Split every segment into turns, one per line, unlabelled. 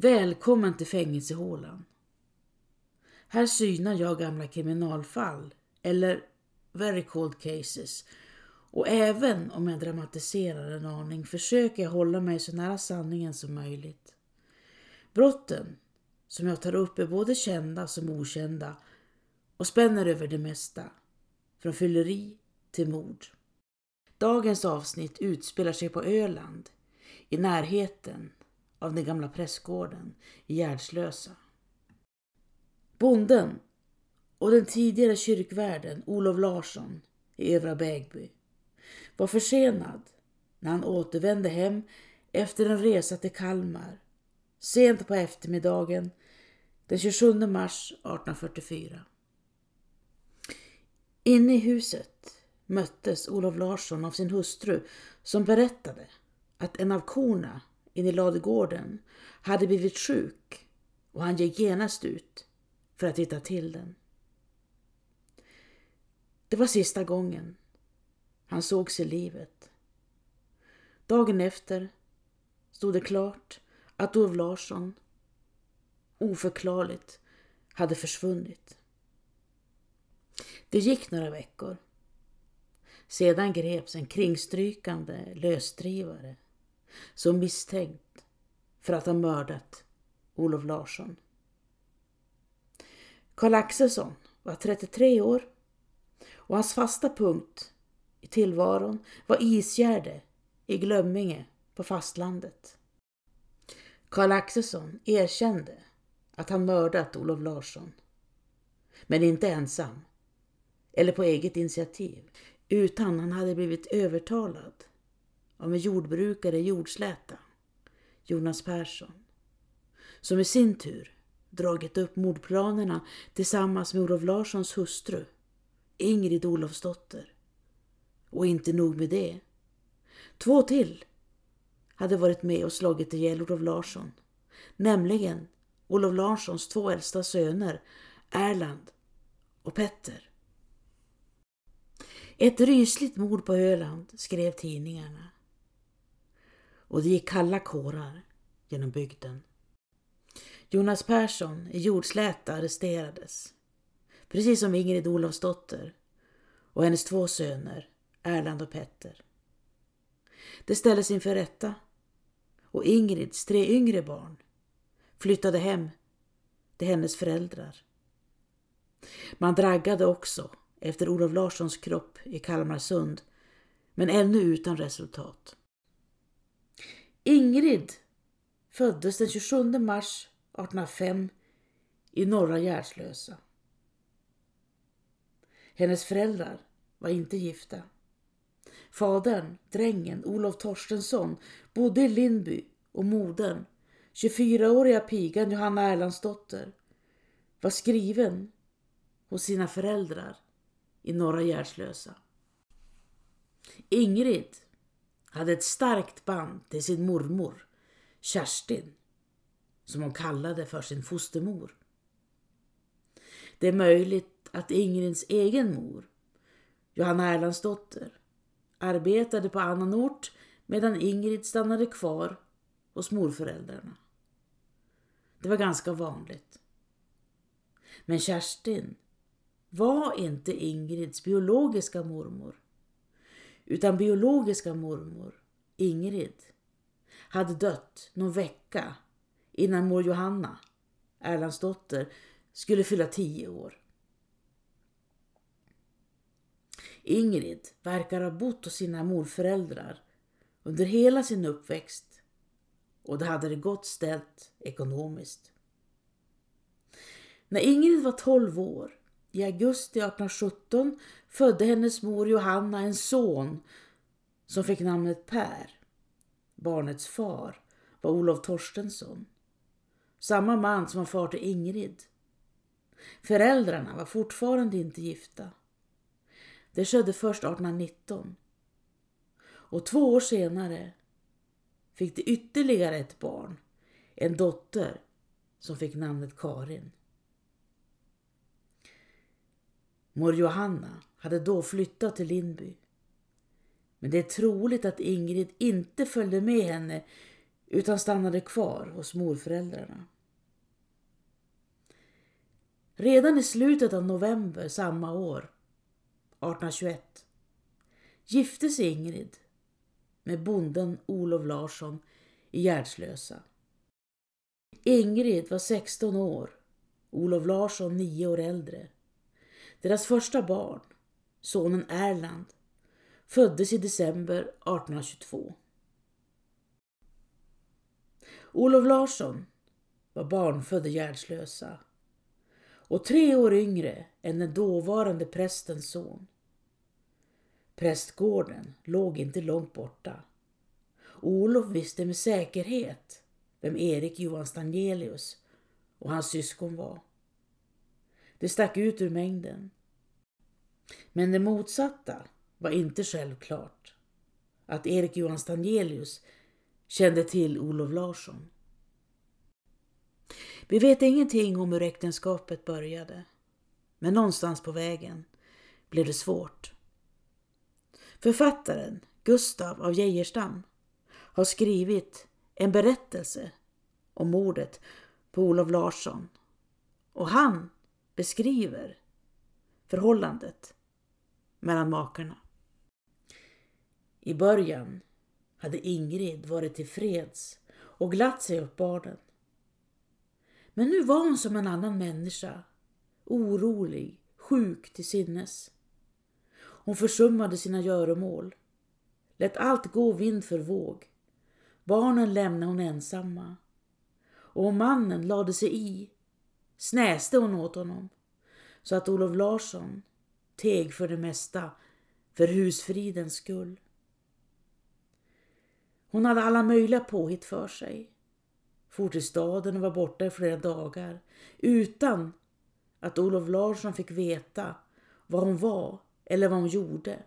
Välkommen till fängelsehålan. Här synar jag gamla kriminalfall, eller very cold cases. Och även om jag dramatiserar en aning försöker jag hålla mig så nära sanningen som möjligt. Brotten som jag tar upp är både kända som okända och spänner över det mesta. Från fylleri till mord. Dagens avsnitt utspelar sig på Öland i närheten av den gamla prästgården i Gärdslösa. Bonden och den tidigare kyrkvärden Olof Larsson i Övra Bägby var försenad när han återvände hem efter en resa till Kalmar sent på eftermiddagen den 27 mars 1844. Inne i huset möttes Olof Larsson av sin hustru som berättade att en av korna inne i ladugården hade blivit sjuk och han gick genast ut för att hitta till den. Det var sista gången han sågs i livet. Dagen efter stod det klart att Ove Larsson oförklarligt hade försvunnit. Det gick några veckor. Sedan greps en kringstrykande lösdrivare som misstänkt för att ha mördat Olof Larsson. Karl Axelsson var 33 år och hans fasta punkt i tillvaron var Isgärde i Glömminge på fastlandet. Karl Axelsson erkände att han mördat Olof Larsson. Men inte ensam eller på eget initiativ utan han hade blivit övertalad av en jordbrukare i Jordsläta, Jonas Persson, som i sin tur dragit upp mordplanerna tillsammans med Olof Larssons hustru, Ingrid Olofsdotter. Och inte nog med det. Två till hade varit med och slagit ihjäl Olof Larsson, nämligen Olof Larssons två äldsta söner, Erland och Petter. Ett rysligt mord på Öland, skrev tidningarna. Och det gick kalla kårar genom bygden. Jonas Persson i Jordsläta arresterades. Precis som Ingrid Olofsdotter och hennes två söner Erland och Petter. Det ställdes inför rätta och Ingrids tre yngre barn flyttade hem till hennes föräldrar. Man draggade också efter Olof Larssons kropp i Kalmarsund men ännu utan resultat. Ingrid föddes den 27 mars 1805 i norra Gärdslösa. Hennes föräldrar var inte gifta. Fadern, drängen Olof Torstensson, bodde i Lindby och modern, 24-åriga pigan Johanna Erlandsdotter, var skriven hos sina föräldrar i Norra Gärdslösa. Ingrid hade ett starkt band till sin mormor, Kerstin, som hon kallade för sin fostermor. Det är möjligt att Ingrids egen mor, Johanna Erlandsdotter, arbetade på annan ort medan Ingrid stannade kvar hos morföräldrarna. Det var ganska vanligt. Men Kerstin var inte Ingrids biologiska mormor utan biologiska mormor, Ingrid, hade dött någon vecka innan mor Johanna, Erlands dotter, skulle fylla tio år. Ingrid verkar ha bott hos sina morföräldrar under hela sin uppväxt och det hade det gott ställt ekonomiskt. När Ingrid var 12 år, i augusti 1817, födde hennes mor Johanna en son som fick namnet Per. Barnets far var Olof Torstensson. Samma man som var far till Ingrid. Föräldrarna var fortfarande inte gifta. Det skedde först 1819. Och två år senare fick de ytterligare ett barn, en dotter som fick namnet Karin. Mor Johanna hade då flyttat till Lindby. Men det är troligt att Ingrid inte följde med henne utan stannade kvar hos morföräldrarna. Redan i slutet av november samma år, 1821, gifte sig Ingrid med bonden Olof Larsson i Gärdslösa. Ingrid var 16 år, Olof Larsson 9 år äldre. Deras första barn, sonen Erland, föddes i december 1822. Olof Larsson var barnfödd i Gärdslösa och tre år yngre än den dåvarande prästens son. Prästgården låg inte långt borta. Olof visste med säkerhet vem Erik Johan Stangelius och hans syskon var. Det stack ut ur mängden. Men det motsatta var inte självklart. Att Erik Johan Stangelius kände till Olof Larsson. Vi vet ingenting om hur äktenskapet började. Men någonstans på vägen blev det svårt. Författaren Gustav av Geijerstam har skrivit en berättelse om mordet på Olof Larsson och han beskriver förhållandet mellan makarna. I början hade Ingrid varit tillfreds och glatt sig åt barnen. Men nu var hon som en annan människa, orolig, sjuk till sinnes. Hon försummade sina göromål, lät allt gå vind för våg. Barnen lämnade hon ensamma. Och om mannen lade sig i snäste hon åt honom så att Olof Larsson teg för det mesta för husfridens skull. Hon hade alla möjliga påhitt för sig. For till staden och var borta i flera dagar utan att Olof Larsson fick veta var hon var eller vad hon gjorde.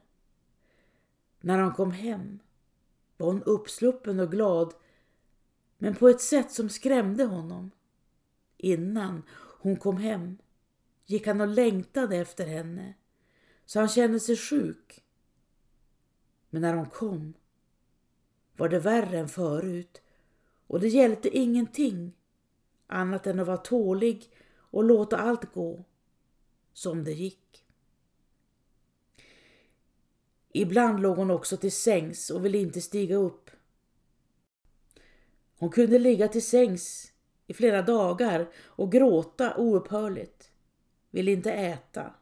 När hon kom hem var hon uppsluppen och glad men på ett sätt som skrämde honom. Innan hon kom hem gick han och längtade efter henne så han kände sig sjuk. Men när hon kom var det värre än förut och det hjälpte ingenting annat än att vara tålig och låta allt gå som det gick. Ibland låg hon också till sängs och ville inte stiga upp. Hon kunde ligga till sängs i flera dagar och gråta oupphörligt, ville inte äta,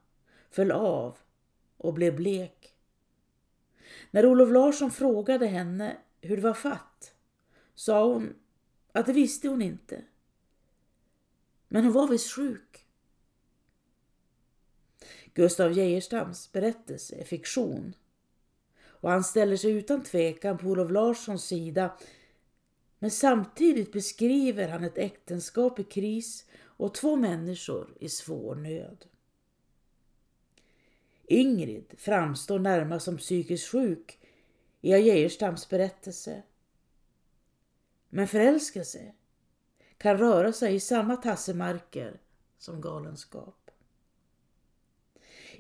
föll av och blev blek. När Olof Larsson frågade henne hur det var fatt sa hon att det visste hon inte. Men hon var visst sjuk. Gustav Geijerstams berättelse är fiktion och han ställer sig utan tvekan på Olof Larssons sida men samtidigt beskriver han ett äktenskap i kris och två människor i svår nöd. Ingrid framstår närmast som psykiskt sjuk i Geijerstams berättelse. Men förälskelse kan röra sig i samma tassemarker som galenskap.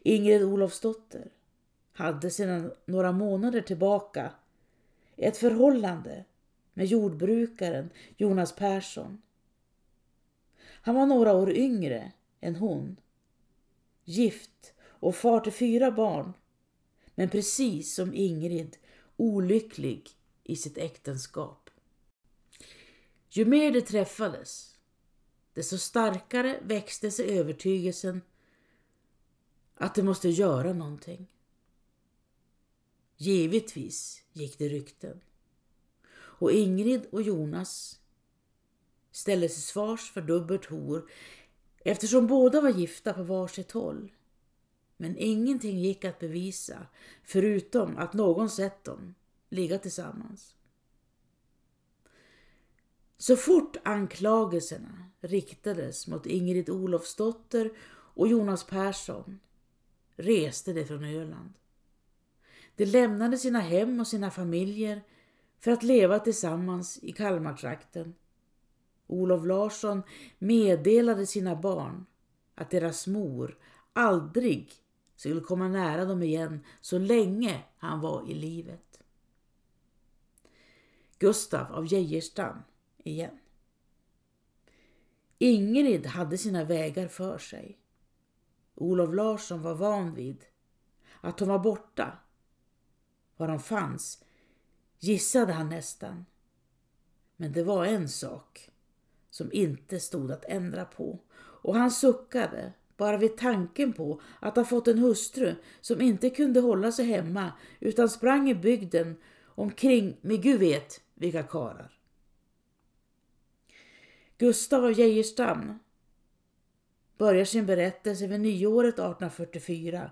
Ingrid Olofsdotter hade sedan några månader tillbaka ett förhållande med jordbrukaren Jonas Persson. Han var några år yngre än hon, gift och far till fyra barn, men precis som Ingrid olycklig i sitt äktenskap. Ju mer de träffades, desto starkare växte sig övertygelsen att de måste göra någonting. Givetvis gick det rykten. Och Ingrid och Jonas ställdes sig svars för dubbelt hor eftersom båda var gifta på varsitt håll. Men ingenting gick att bevisa förutom att någon sett dem ligga tillsammans. Så fort anklagelserna riktades mot Ingrid Olofsdotter och Jonas Persson reste de från Öland. De lämnade sina hem och sina familjer för att leva tillsammans i Kalmartrakten. Olof Larsson meddelade sina barn att deras mor aldrig skulle komma nära dem igen så länge han var i livet. Gustav av Geijerstam igen. Ingrid hade sina vägar för sig. Olof Larsson var van vid att hon var borta. Var hon fanns gissade han nästan. Men det var en sak som inte stod att ändra på och han suckade bara vid tanken på att ha fått en hustru som inte kunde hålla sig hemma utan sprang i bygden omkring med gud vet vilka karar. Gustav av Geijerstam börjar sin berättelse vid nyåret 1844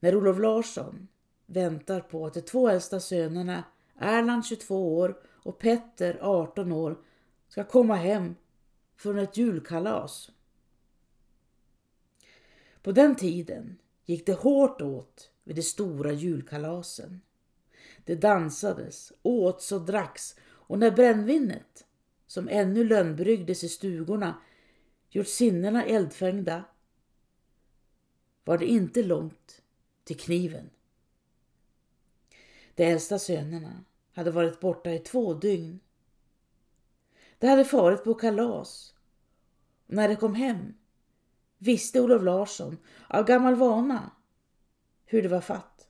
när Olof Larsson väntar på att de två äldsta sönerna Erland 22 år och Petter 18 år ska komma hem från ett julkalas. På den tiden gick det hårt åt vid de stora julkalasen. Det dansades, åts och dracks och när brännvinet, som ännu lönnbryggdes i stugorna, gjort sinnena eldfängda var det inte långt till kniven. De äldsta sönerna hade varit borta i två dygn. De hade farit på kalas och när de kom hem visste Olof Larsson av gammal vana hur det var fatt.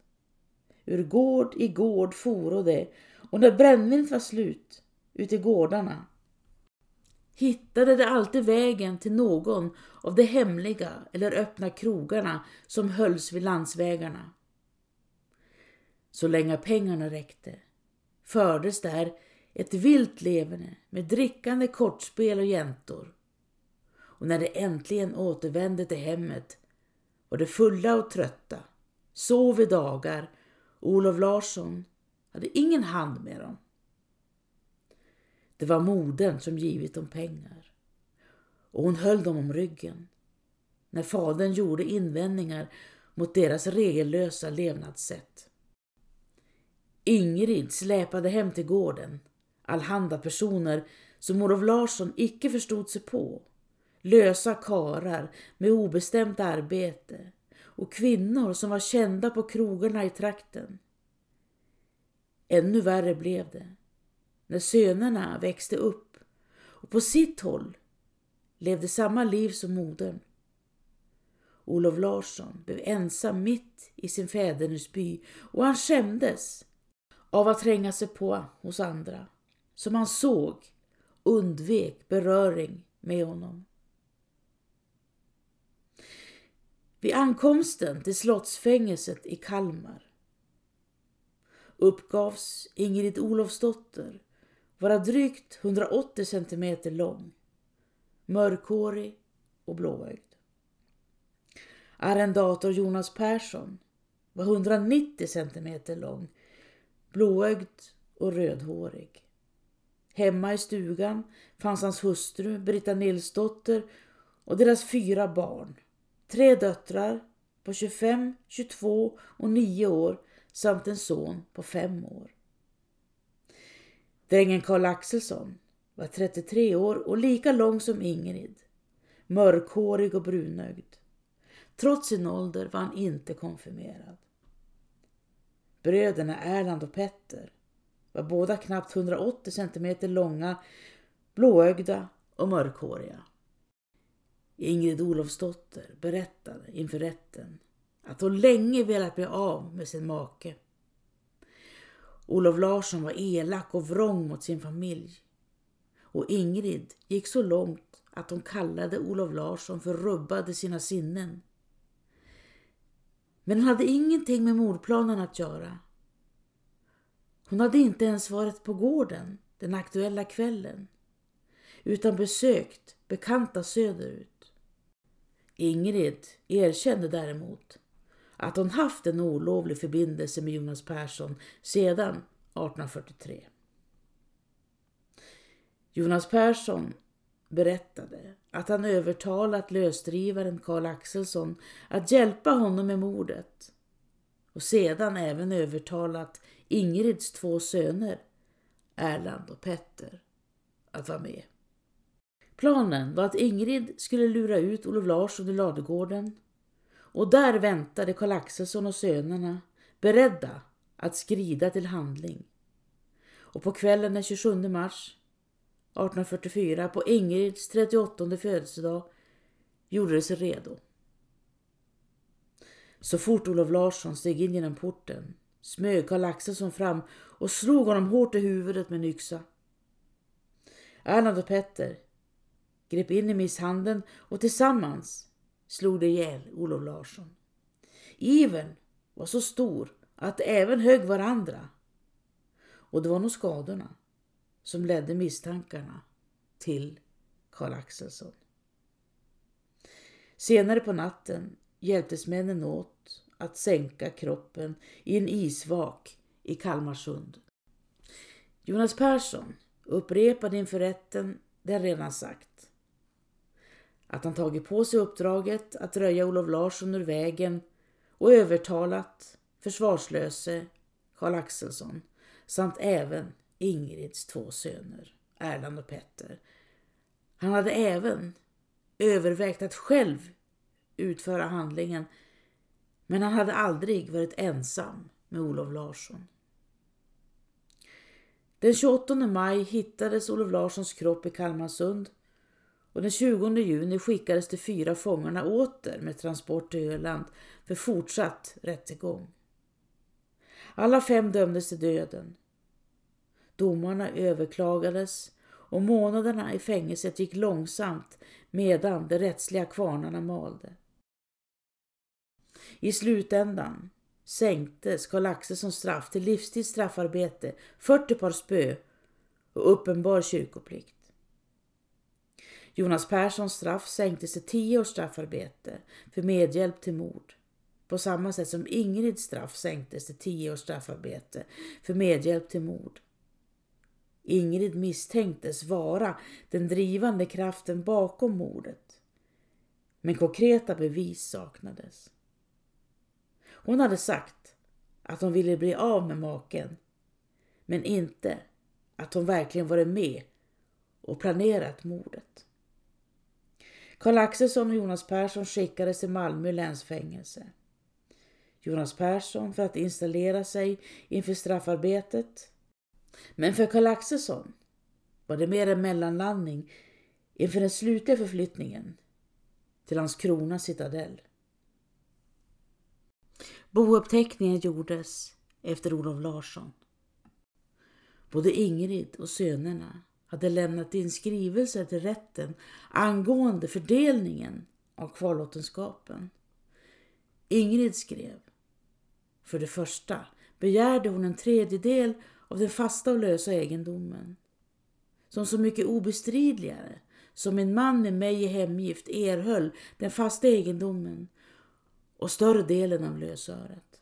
Ur gård i gård foro det och när brännvinet var slut ute i gårdarna hittade de alltid vägen till någon av de hemliga eller öppna krogarna som hölls vid landsvägarna. Så länge pengarna räckte fördes där ett vilt leverne med drickande kortspel och jäntor. Och när de äntligen återvände till hemmet var de fulla och trötta, sov i dagar och Olof Larsson hade ingen hand med dem. Det var modern som givit dem pengar och hon höll dem om ryggen när fadern gjorde invändningar mot deras regellösa levnadssätt. Ingrid släpade hem till gården allhanda personer som Olof Larsson icke förstod sig på. Lösa karar med obestämt arbete och kvinnor som var kända på krogarna i trakten. Ännu värre blev det när sönerna växte upp och på sitt håll levde samma liv som modern. Olof Larsson blev ensam mitt i sin fädernesby och han skämdes av att tränga sig på hos andra som han såg undvek beröring med honom. Vid ankomsten till slottsfängelset i Kalmar uppgavs Ingrid Olofsdotter vara drygt 180 centimeter lång, mörkhårig och blåögd. Arrendator Jonas Persson var 190 centimeter lång, blåögd och rödhårig. Hemma i stugan fanns hans hustru Brita Nilsdotter och deras fyra barn. Tre döttrar på 25, 22 och 9 år samt en son på 5 år. Drängen Karl Axelsson var 33 år och lika lång som Ingrid. Mörkhårig och brunögd. Trots sin ålder var han inte konfirmerad. Bröderna Erland och Petter var båda knappt 180 centimeter långa, blåögda och mörkhåriga. Ingrid Olofsdotter berättade inför rätten att hon länge velat bli av med sin make. Olof Larsson var elak och vrång mot sin familj. Och Ingrid gick så långt att hon kallade Olof Larsson för rubbade sina sinnen. Men hon hade ingenting med mordplanen att göra. Hon hade inte ens varit på gården den aktuella kvällen utan besökt bekanta söderut. Ingrid erkände däremot att hon haft en olovlig förbindelse med Jonas Persson sedan 1843. Jonas Persson berättade att han övertalat lösdrivaren Karl Axelsson att hjälpa honom med mordet och sedan även övertalat Ingrids två söner, Erland och Petter, att vara med. Planen var att Ingrid skulle lura ut Olof Larsson i ladugården och där väntade Karl Axelsson och sönerna beredda att skrida till handling. och på kvällen den 27 mars 1844 på Ingrids 38 födelsedag gjorde de sig redo. Så fort Olof Larsson steg in genom porten smög Karl Axelsson fram och slog honom hårt i huvudet med en yxa. Erland och Petter grep in i misshandeln och tillsammans slog de ihjäl Olof Larsson. Ivern var så stor att de även högg varandra. Och det var nog skadorna som ledde misstankarna till Karl Axelsson. Senare på natten hjälptes männen åt att sänka kroppen i en isvak i Kalmarsund. Jonas Persson upprepade inför rätten det han redan sagt. Att han tagit på sig uppdraget att röja Olof Larsson ur vägen och övertalat försvarslöse Karl Axelsson samt även Ingrids två söner, Erland och Petter. Han hade även övervägt att själv utföra handlingen men han hade aldrig varit ensam med Olof Larsson. Den 28 maj hittades Olof Larssons kropp i Kalmarsund och den 20 juni skickades de fyra fångarna åter med transport till Öland för fortsatt rättegång. Alla fem dömdes till döden. Domarna överklagades och månaderna i fängelset gick långsamt medan de rättsliga kvarnarna malde. I slutändan sänktes Karl Axelssons straff till livstids straffarbete, 40 par spö och uppenbar kyrkoplikt. Jonas Perssons straff sänktes till 10 års straffarbete för medhjälp till mord. På samma sätt som Ingrids straff sänktes till 10 års straffarbete för medhjälp till mord. Ingrid misstänktes vara den drivande kraften bakom mordet. Men konkreta bevis saknades. Hon hade sagt att hon ville bli av med maken, men inte att hon verkligen varit med och planerat mordet. Karl Axelsson och Jonas Persson skickades till Malmö länsfängelse. Jonas Persson för att installera sig inför straffarbetet. Men för Karl Axelsson var det mer en mellanlandning inför den slutliga förflyttningen till hans krona citadell. Bouppteckningen gjordes efter Olof Larsson. Både Ingrid och sönerna hade lämnat in skrivelser till rätten angående fördelningen av kvarlåtenskapen. Ingrid skrev. För det första begärde hon en tredjedel av den fasta och lösa egendomen. Som så mycket obestridligare som en man med mig i hemgift erhöll den fasta egendomen och större delen av lösöret.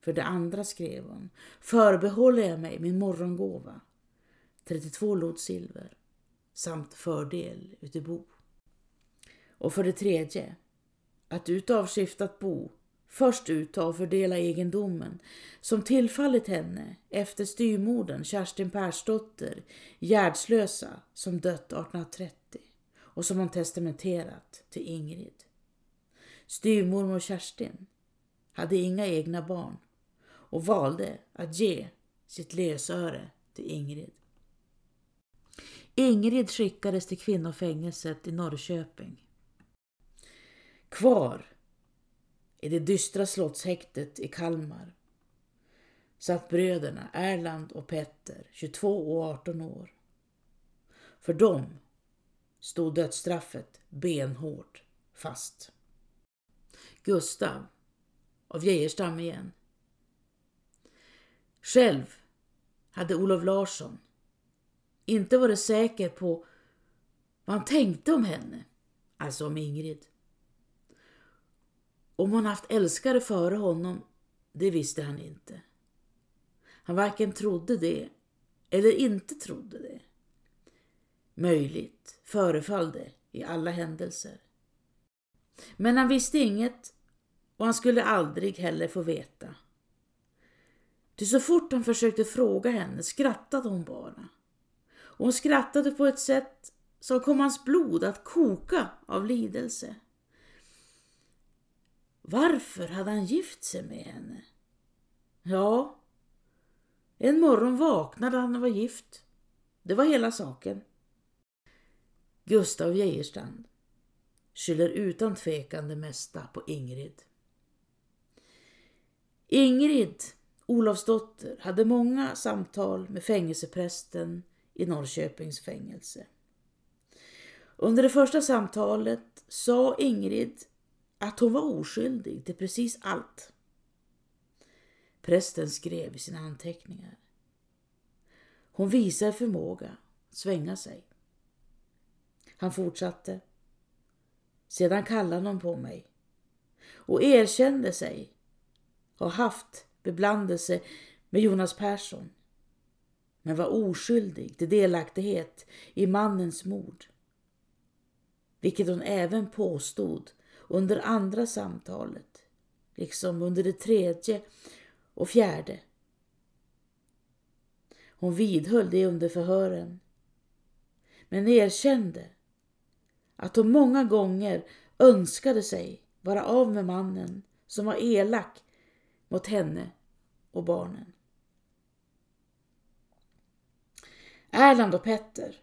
För det andra skrev hon, förbehåller jag mig min morgongåva, 32 lot silver, samt fördel uti bo. Och för det tredje, att utav skiftat bo först utta och fördela egendomen som tillfallit henne efter styrmorden Kerstin Persdotter, Gärdslösa, som dött 1830 och som hon testamenterat till Ingrid. Styvmormor Kerstin hade inga egna barn och valde att ge sitt lösöre till Ingrid. Ingrid skickades till kvinnofängelset i Norrköping. Kvar i det dystra slottshäktet i Kalmar satt bröderna Erland och Petter, 22 och 18 år. För dem stod dödsstraffet benhårt fast. Gustav av Geijerstam igen. Själv hade Olof Larsson inte varit säker på vad han tänkte om henne, alltså om Ingrid. Om hon haft älskare före honom, det visste han inte. Han varken trodde det eller inte trodde det. Möjligt föreföll det i alla händelser. Men han visste inget och han skulle aldrig heller få veta. Ty så fort han försökte fråga henne skrattade hon bara. Och hon skrattade på ett sätt som kom hans blod att koka av lidelse. Varför hade han gift sig med henne? Ja, En morgon vaknade han och var gift. Det var hela saken. Gustav Geijerstrand skyller utan tvekan det mesta på Ingrid. Ingrid Olofsdotter hade många samtal med fängelseprästen i Norrköpings fängelse. Under det första samtalet sa Ingrid att hon var oskyldig till precis allt. Prästen skrev i sina anteckningar. Hon visar förmåga att svänga sig. Han fortsatte. Sedan kallade hon på mig och erkände sig ha haft beblandelse med Jonas Persson men var oskyldig till delaktighet i mannens mord. Vilket hon även påstod under andra samtalet, liksom under det tredje och fjärde. Hon vidhöll det under förhören, men erkände att hon många gånger önskade sig vara av med mannen som var elak mot henne och barnen. Erland och Petter,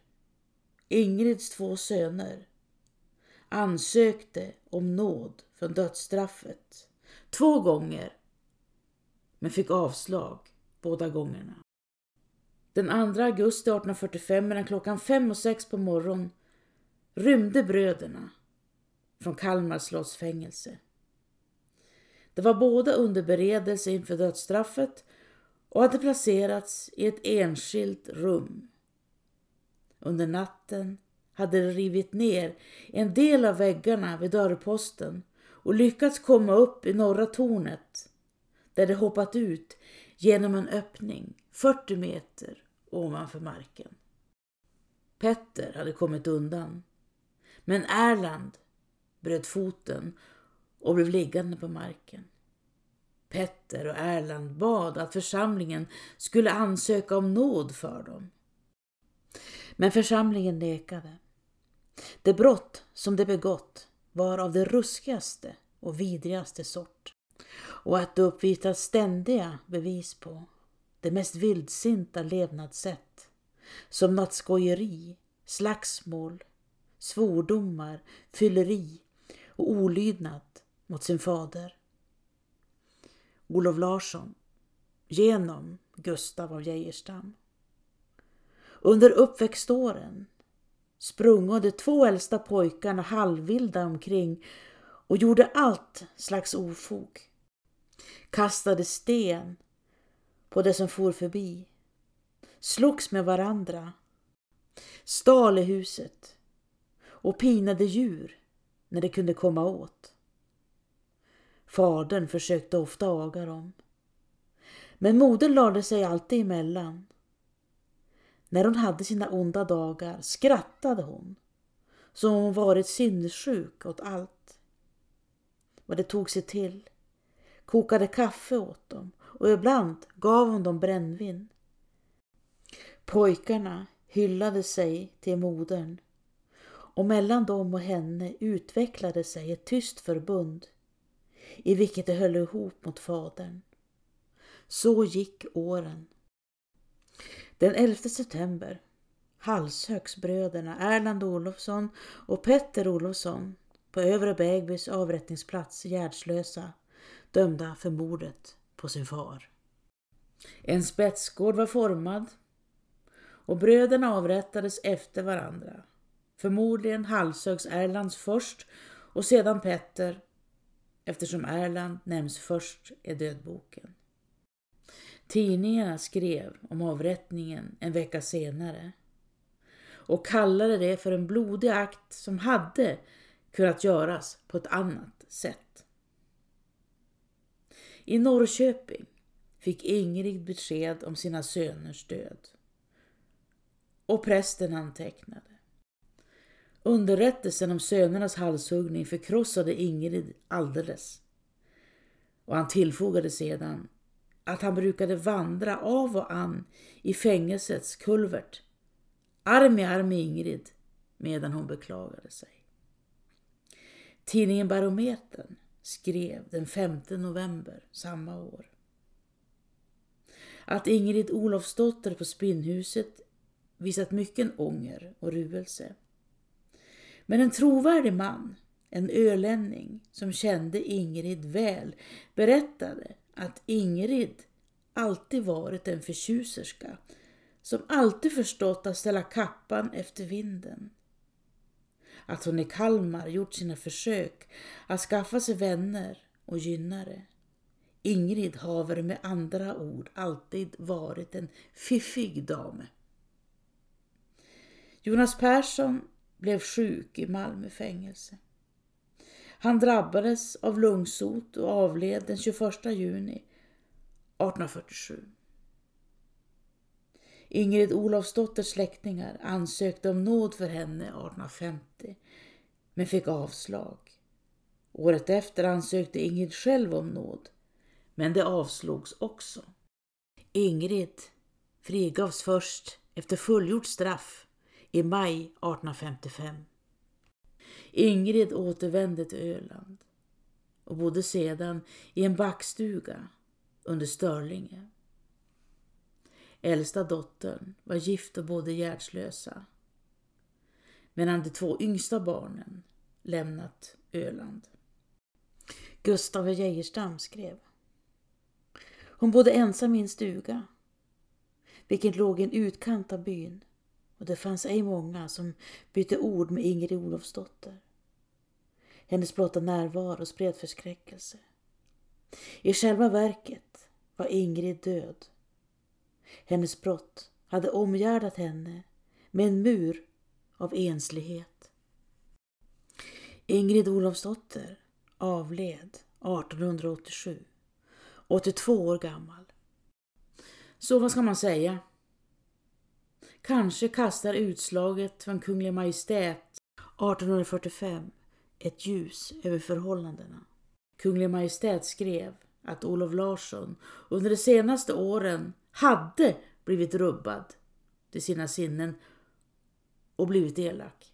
Ingrids två söner, ansökte om nåd från dödsstraffet två gånger men fick avslag båda gångerna. Den 2 augusti 1845 mellan klockan fem och sex på morgonen rymde bröderna från Kalmar slottsfängelse. Det var båda under beredelse inför dödsstraffet och hade placerats i ett enskilt rum. Under natten hade de rivit ner en del av väggarna vid dörrposten och lyckats komma upp i norra tornet där de hoppat ut genom en öppning 40 meter ovanför marken. Petter hade kommit undan men Erland bröt foten och blev liggande på marken. Petter och Erland bad att församlingen skulle ansöka om nåd för dem. Men församlingen nekade. Det brott som de begått var av det ruskigaste och vidrigaste sort och att de uppvisar ständiga bevis på det mest vildsinta levnadssätt som nattskojeri, slagsmål, svordomar, fylleri och olydnad mot sin fader. Olof Larsson genom Gustav av Geijerstam. Under uppväxtåren sprungo de två äldsta pojkarna halvvilda omkring och gjorde allt slags ofog. Kastade sten på det som for förbi, slogs med varandra, stal i huset och pinade djur när de kunde komma åt. Fadern försökte ofta aga dem. Men modern lade sig alltid emellan. När hon hade sina onda dagar skrattade hon som om hon varit sinnessjuk åt allt. Vad det tog sig till. Kokade kaffe åt dem och ibland gav hon dem brännvin. Pojkarna hyllade sig till modern och mellan dem och henne utvecklade sig ett tyst förbund i vilket de höll ihop mot fadern. Så gick åren. Den 11 september Halshögsbröderna Erland Olofsson och Petter Olofsson på Övre Bägbys avrättningsplats Gärdslösa dömda för mordet på sin far. En spetsgård var formad och bröderna avrättades efter varandra. Förmodligen halshögs Erlands först och sedan Petter eftersom Erland nämns först i dödboken. Tidningarna skrev om avrättningen en vecka senare och kallade det för en blodig akt som hade kunnat göras på ett annat sätt. I Norrköping fick Ingrid besked om sina söners död och prästen antecknade. Underrättelsen om sönernas halshuggning förkrossade Ingrid alldeles. Och han tillfogade sedan att han brukade vandra av och an i fängelsets kulvert, arm i arm med Ingrid, medan hon beklagade sig. Tidningen Barometern skrev den 5 november samma år. att Ingrid Olofsdotter på Spinnhuset visat mycken ånger och ruelse. Men en trovärdig man, en ölänning som kände Ingrid väl, berättade att Ingrid alltid varit en förtjuserska som alltid förstått att ställa kappan efter vinden. Att hon i Kalmar gjort sina försök att skaffa sig vänner och gynnare. Ingrid haver med andra ord alltid varit en fiffig dame. Jonas Persson blev sjuk i Malmö fängelse. Han drabbades av lungsot och avled den 21 juni 1847. Ingrid Olofsdotters släktingar ansökte om nåd för henne 1850 men fick avslag. Året efter ansökte Ingrid själv om nåd men det avslogs också. Ingrid frigavs först efter fullgjort straff i maj 1855. Ingrid återvände till Öland och bodde sedan i en backstuga under Störlinge. Äldsta dottern var gift och bodde hjärtslösa medan de två yngsta barnen lämnat Öland. Gustav Geijerstam skrev Hon bodde ensam i en stuga vilken låg i en utkant av byn och det fanns ej många som bytte ord med Ingrid Olofsdotter. Hennes blotta närvaro spred förskräckelse. I själva verket var Ingrid död. Hennes brott hade omgärdat henne med en mur av enslighet. Ingrid Olofsdotter avled 1887, 82 år gammal. Så vad ska man säga? Kanske kastar utslaget från Kunglig Majestät 1845 ett ljus över förhållandena. Kunglig Majestät skrev att Olof Larsson under de senaste åren hade blivit rubbad till sina sinnen och blivit elak.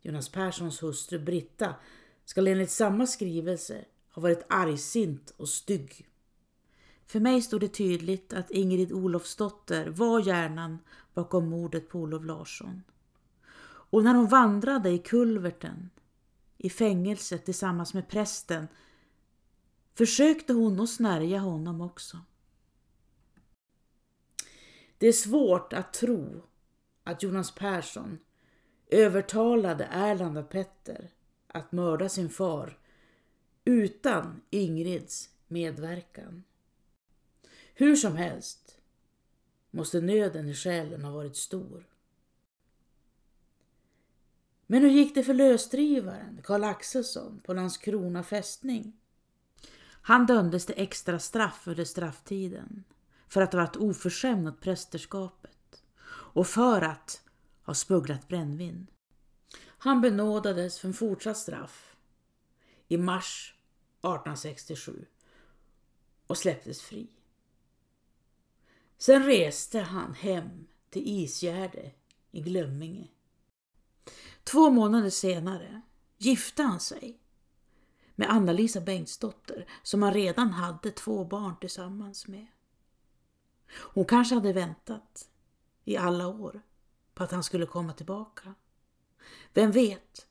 Jonas Perssons hustru Britta skall enligt samma skrivelse ha varit argsint och stygg. För mig stod det tydligt att Ingrid Olofsdotter var hjärnan bakom mordet på Olof Larsson. Och när hon vandrade i kulverten i fängelset tillsammans med prästen försökte hon att snärja honom också. Det är svårt att tro att Jonas Persson övertalade Erland och Petter att mörda sin far utan Ingrids medverkan. Hur som helst måste nöden i själen ha varit stor. Men hur gick det för lösdrivaren Karl Axelsson på Landskrona fästning? Han dömdes till extra straff under strafftiden för att ha varit oförskämd mot prästerskapet och för att ha smugglat brännvin. Han benådades för en fortsatt straff i mars 1867 och släpptes fri. Sen reste han hem till Isgärde i Glömminge. Två månader senare gifte han sig med Anna-Lisa Bengtsdotter som han redan hade två barn tillsammans med. Hon kanske hade väntat i alla år på att han skulle komma tillbaka. Vem vet?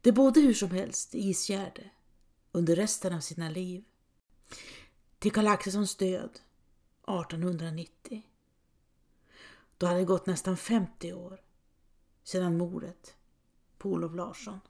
Det bodde hur som helst i Isgärde under resten av sina liv. Till Karl Axelssons död 1890. Då hade det gått nästan 50 år sedan mordet på Olof Larsson.